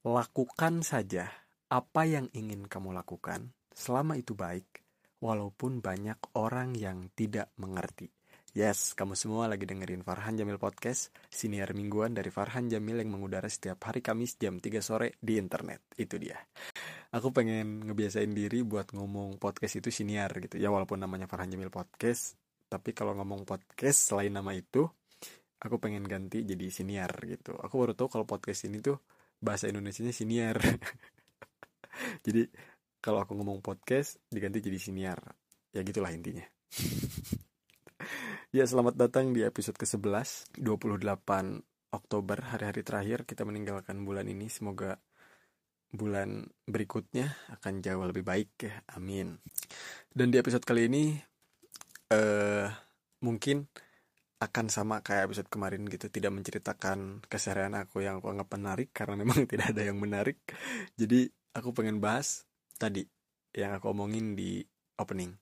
Lakukan saja apa yang ingin kamu lakukan selama itu baik, walaupun banyak orang yang tidak mengerti. Yes, kamu semua lagi dengerin Farhan Jamil Podcast, siniar mingguan dari Farhan Jamil yang mengudara setiap hari Kamis jam 3 sore di internet. Itu dia. Aku pengen ngebiasain diri buat ngomong podcast itu siniar gitu. Ya walaupun namanya Farhan Jamil Podcast, tapi kalau ngomong podcast selain nama itu, aku pengen ganti jadi siniar gitu. Aku baru tahu kalau podcast ini tuh bahasa Indonesia-nya siniar. jadi kalau aku ngomong podcast diganti jadi siniar. Ya gitulah intinya. ya selamat datang di episode ke-11 28 Oktober hari-hari terakhir kita meninggalkan bulan ini semoga bulan berikutnya akan jauh lebih baik ya amin dan di episode kali ini eh uh, mungkin akan sama kayak episode kemarin gitu tidak menceritakan keseharian aku yang aku anggap menarik karena memang tidak ada yang menarik. Jadi aku pengen bahas tadi yang aku omongin di opening.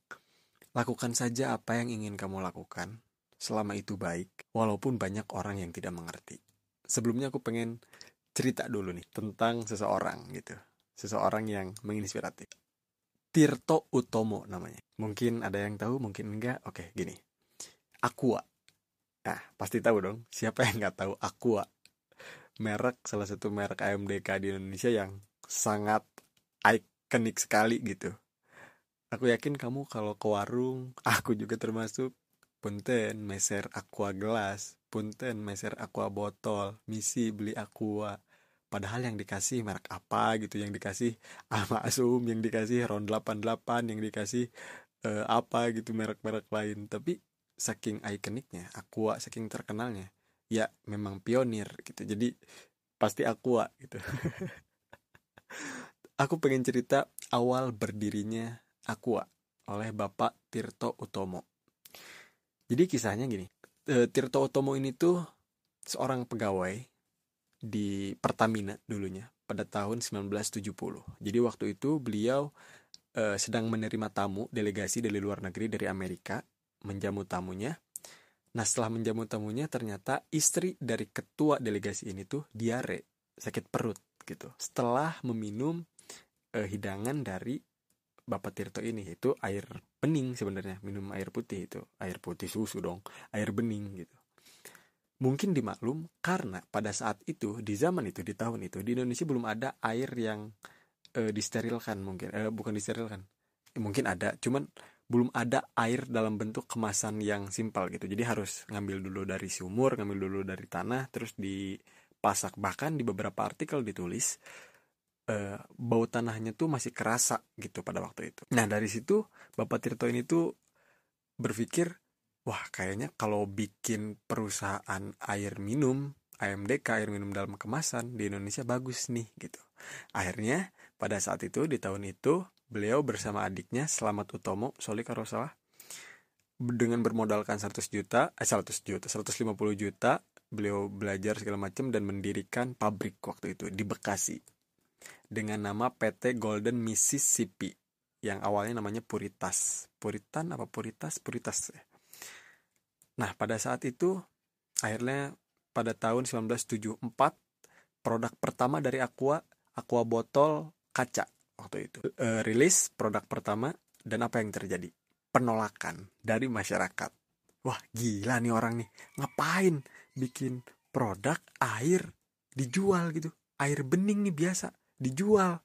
Lakukan saja apa yang ingin kamu lakukan selama itu baik walaupun banyak orang yang tidak mengerti. Sebelumnya aku pengen cerita dulu nih tentang seseorang gitu. Seseorang yang menginspiratif. Tirto Utomo namanya. Mungkin ada yang tahu mungkin enggak? Oke gini. Aqua Nah, pasti tahu dong, siapa yang nggak tahu Aqua? Merek salah satu merek AMDK di Indonesia yang sangat ikonik sekali gitu. Aku yakin kamu kalau ke warung, aku juga termasuk punten meser aqua gelas, punten meser aqua botol, misi beli aqua. Padahal yang dikasih merek apa gitu, yang dikasih Alma Asum, yang dikasih Ron 88, yang dikasih uh, apa gitu merek-merek lain. Tapi saking ikoniknya Aqua saking terkenalnya ya memang pionir gitu. Jadi pasti Aqua gitu. Aku pengen cerita awal berdirinya Aqua oleh Bapak Tirto Utomo. Jadi kisahnya gini e, Tirto Utomo ini tuh seorang pegawai di Pertamina dulunya pada tahun 1970 jadi waktu itu beliau e, sedang menerima tamu delegasi dari luar negeri dari Amerika menjamu tamunya. Nah setelah menjamu tamunya ternyata istri dari ketua delegasi ini tuh diare, sakit perut gitu. Setelah meminum eh, hidangan dari Bapak Tirto ini itu air bening sebenarnya. Minum air putih itu. Air putih susu dong. Air bening gitu. Mungkin dimaklum karena pada saat itu di zaman itu di tahun itu di Indonesia belum ada air yang e, disterilkan mungkin. E, bukan disterilkan. Mungkin ada cuman belum ada air dalam bentuk kemasan yang simpel gitu. Jadi harus ngambil dulu dari sumur ngambil dulu dari tanah terus dipasak. Bahkan di beberapa artikel ditulis uh, bau tanahnya tuh masih kerasa gitu pada waktu itu. Nah dari situ bapak Tirto ini tuh berpikir wah kayaknya kalau bikin perusahaan air minum AMDK air minum dalam kemasan di Indonesia bagus nih gitu. Akhirnya pada saat itu di tahun itu Beliau bersama adiknya Selamat Utomo, Soli kalau salah, dengan bermodalkan 100 juta, eh 100 juta, 150 juta, beliau belajar segala macam dan mendirikan pabrik waktu itu di Bekasi dengan nama PT Golden Mississippi yang awalnya namanya Puritas. Puritan apa Puritas? Puritas. Nah, pada saat itu akhirnya pada tahun 1974 produk pertama dari Aqua, Aqua botol kaca waktu itu. E, rilis produk pertama dan apa yang terjadi? Penolakan dari masyarakat. Wah gila nih orang nih. Ngapain bikin produk air dijual gitu? Air bening nih biasa dijual.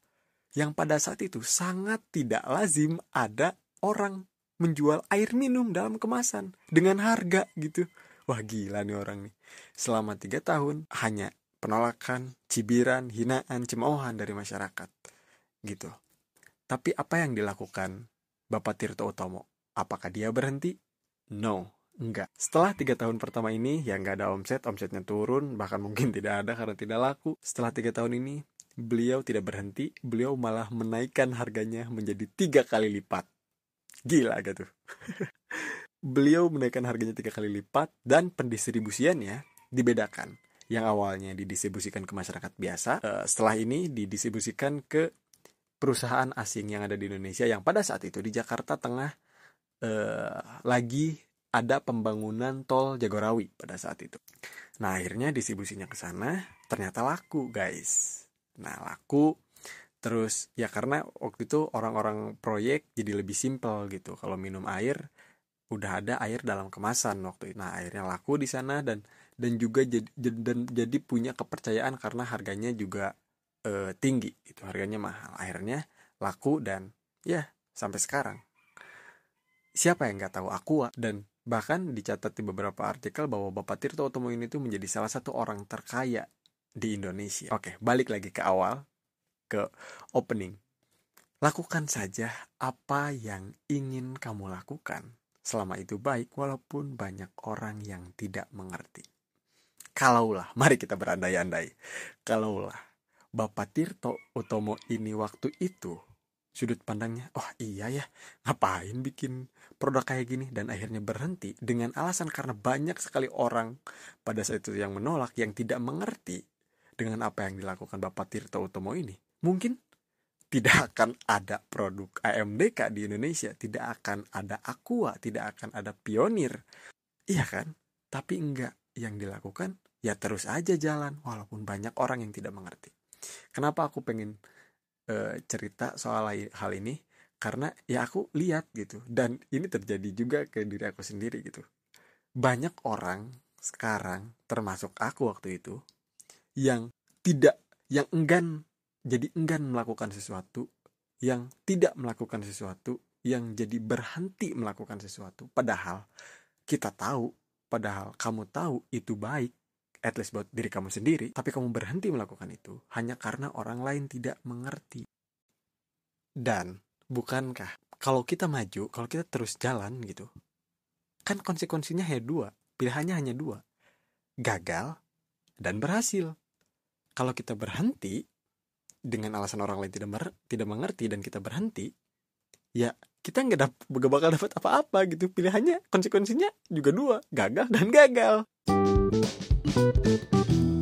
Yang pada saat itu sangat tidak lazim ada orang menjual air minum dalam kemasan dengan harga gitu. Wah gila nih orang nih. Selama tiga tahun hanya penolakan cibiran hinaan cemoohan dari masyarakat gitu. Tapi apa yang dilakukan Bapak Tirto Utomo? Apakah dia berhenti? No, enggak. Setelah tiga tahun pertama ini, yang nggak ada omset, omsetnya turun, bahkan mungkin tidak ada karena tidak laku. Setelah tiga tahun ini, beliau tidak berhenti, beliau malah menaikkan harganya menjadi tiga kali lipat. Gila gitu. beliau menaikkan harganya tiga kali lipat dan pendistribusiannya dibedakan. Yang awalnya didistribusikan ke masyarakat biasa, eh, setelah ini didistribusikan ke perusahaan asing yang ada di Indonesia yang pada saat itu di Jakarta Tengah eh, lagi ada pembangunan tol Jagorawi pada saat itu. Nah akhirnya distribusinya ke sana ternyata laku guys. Nah laku terus ya karena waktu itu orang-orang proyek jadi lebih simpel gitu. Kalau minum air udah ada air dalam kemasan waktu itu. Nah akhirnya laku di sana dan dan juga jadi dan jadi punya kepercayaan karena harganya juga e, tinggi itu harganya mahal akhirnya laku dan ya sampai sekarang siapa yang nggak tahu Aqua dan bahkan dicatat di beberapa artikel bahwa Bapak Tirto Utomo ini tuh menjadi salah satu orang terkaya di Indonesia. Oke, balik lagi ke awal ke opening. Lakukan saja apa yang ingin kamu lakukan. Selama itu baik walaupun banyak orang yang tidak mengerti. Kalaulah, mari kita berandai-andai. Kalaulah Bapak Tirto Utomo ini waktu itu sudut pandangnya, oh iya ya, ngapain bikin produk kayak gini dan akhirnya berhenti dengan alasan karena banyak sekali orang pada saat itu yang menolak, yang tidak mengerti dengan apa yang dilakukan Bapak Tirto Utomo ini. Mungkin tidak akan ada produk AMDK di Indonesia, tidak akan ada Aqua, tidak akan ada Pionir. Iya kan? Tapi enggak, yang dilakukan ya terus aja jalan walaupun banyak orang yang tidak mengerti. Kenapa aku pengen uh, cerita soal hal ini? Karena ya aku lihat gitu dan ini terjadi juga ke diri aku sendiri gitu. Banyak orang sekarang termasuk aku waktu itu yang tidak yang enggan jadi enggan melakukan sesuatu yang tidak melakukan sesuatu yang jadi berhenti melakukan sesuatu. Padahal kita tahu padahal kamu tahu itu baik at least buat diri kamu sendiri, tapi kamu berhenti melakukan itu hanya karena orang lain tidak mengerti. Dan bukankah kalau kita maju, kalau kita terus jalan gitu, kan konsekuensinya hanya dua, pilihannya hanya dua, gagal dan berhasil. Kalau kita berhenti dengan alasan orang lain tidak mer tidak mengerti dan kita berhenti, ya kita nggak dap bakal dapat apa-apa gitu. Pilihannya konsekuensinya juga dua, gagal dan gagal. Thank you.